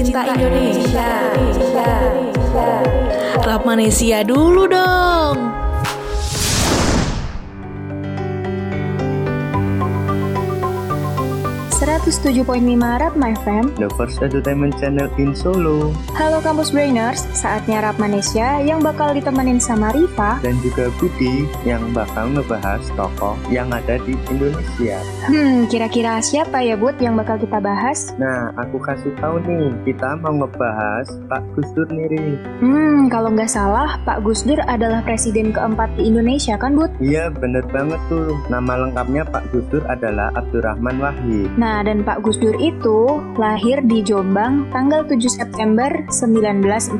Cinta Indonesia. Rap Manesia dulu dong. 107.5 Ratma FM The first entertainment channel in Solo Halo Kampus Brainers, saatnya Rap Malaysia yang bakal ditemenin sama Riva dan juga Budi yang bakal ngebahas tokoh yang ada di Indonesia. Hmm, kira-kira siapa ya Bud yang bakal kita bahas? Nah, aku kasih tahu nih, kita mau ngebahas Pak Gus Dur nih. Hmm, kalau nggak salah, Pak Gus Dur adalah presiden keempat di Indonesia kan Bud? Iya, bener banget tuh. Nama lengkapnya Pak Gus Dur adalah Abdurrahman Wahid. Nah, dan Pak Gus Dur itu lahir di Jombang tanggal 7 September 1940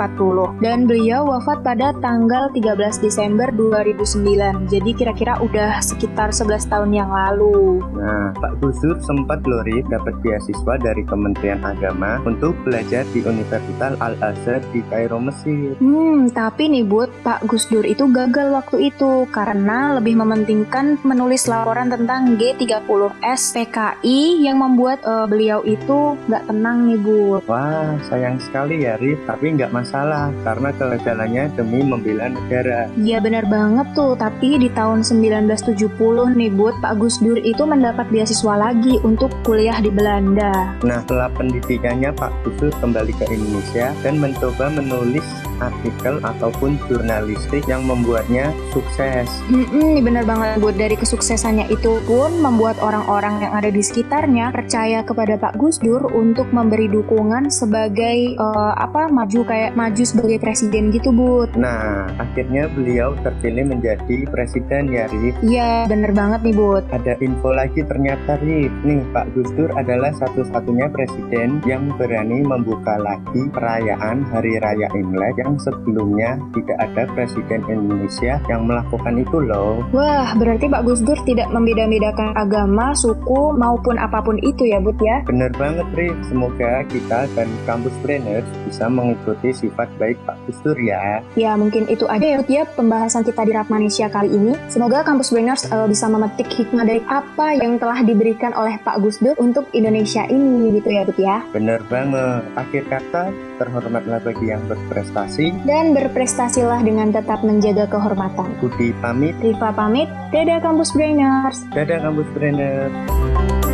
dan beliau wafat pada tanggal 13 Desember 2009. Jadi kira-kira udah sekitar 11 tahun yang lalu. Nah, Pak Gus Dur sempat loh, Ri, dapat beasiswa dari Kementerian Agama untuk belajar di Universitas Al-Azhar di Kairo, Mesir. Hmm, tapi nih Bud, Pak Gus Dur itu gagal waktu itu karena lebih mementingkan menulis laporan tentang G30S PKI yang membuat eh, beliau itu nggak tenang nih Bud. Wah, sayang sekali ya, Ri. Tapi nggak masalah, karena kegagalannya demi membela negara. Iya benar banget tuh, tapi di tahun 1970 nih Bud, Pak Gus Dur itu mendapat beasiswa lagi untuk kuliah di Belanda. Nah, setelah pendidikannya Pak Gus Dur kembali ke Indonesia dan mencoba menulis artikel ataupun jurnalistik yang membuatnya sukses. Ini benar banget Bud, dari kesuksesannya itu pun membuat orang-orang yang ada di sekitarnya percaya kepada Pak Gus Dur untuk memberi dukungan sebagai eh, apa maju kayak maju sebagai presiden gitu Bud. Nah, akhirnya beliau terpilih menjadi presiden ya, Rif. Iya bener banget nih Bud. Ada info lagi ternyata, Rif. Nih, Pak Gus Dur adalah satu-satunya presiden yang berani membuka lagi perayaan Hari Raya Imlek yang sebelumnya tidak ada presiden Indonesia yang melakukan itu loh. Wah berarti Pak Gus Dur tidak membeda-bedakan agama, suku maupun apa pun itu ya Bud ya. Bener banget, Rif. Semoga kita dan kampus brainers bisa mengikuti sifat baik Pak Gus Dur ya. Ya mungkin itu aja ya Bud ya pembahasan kita di Rap Malaysia kali ini. Semoga kampus Brainers eh, bisa memetik hikmah dari apa yang telah diberikan oleh Pak Gus Dur untuk Indonesia ini gitu ya Bud ya. Bener banget. Akhir kata, terhormatlah bagi yang berprestasi. Dan berprestasilah dengan tetap menjaga kehormatan. Budi pamit. Riva pamit, dadah kampus Brainers. Dadah kampus brainers.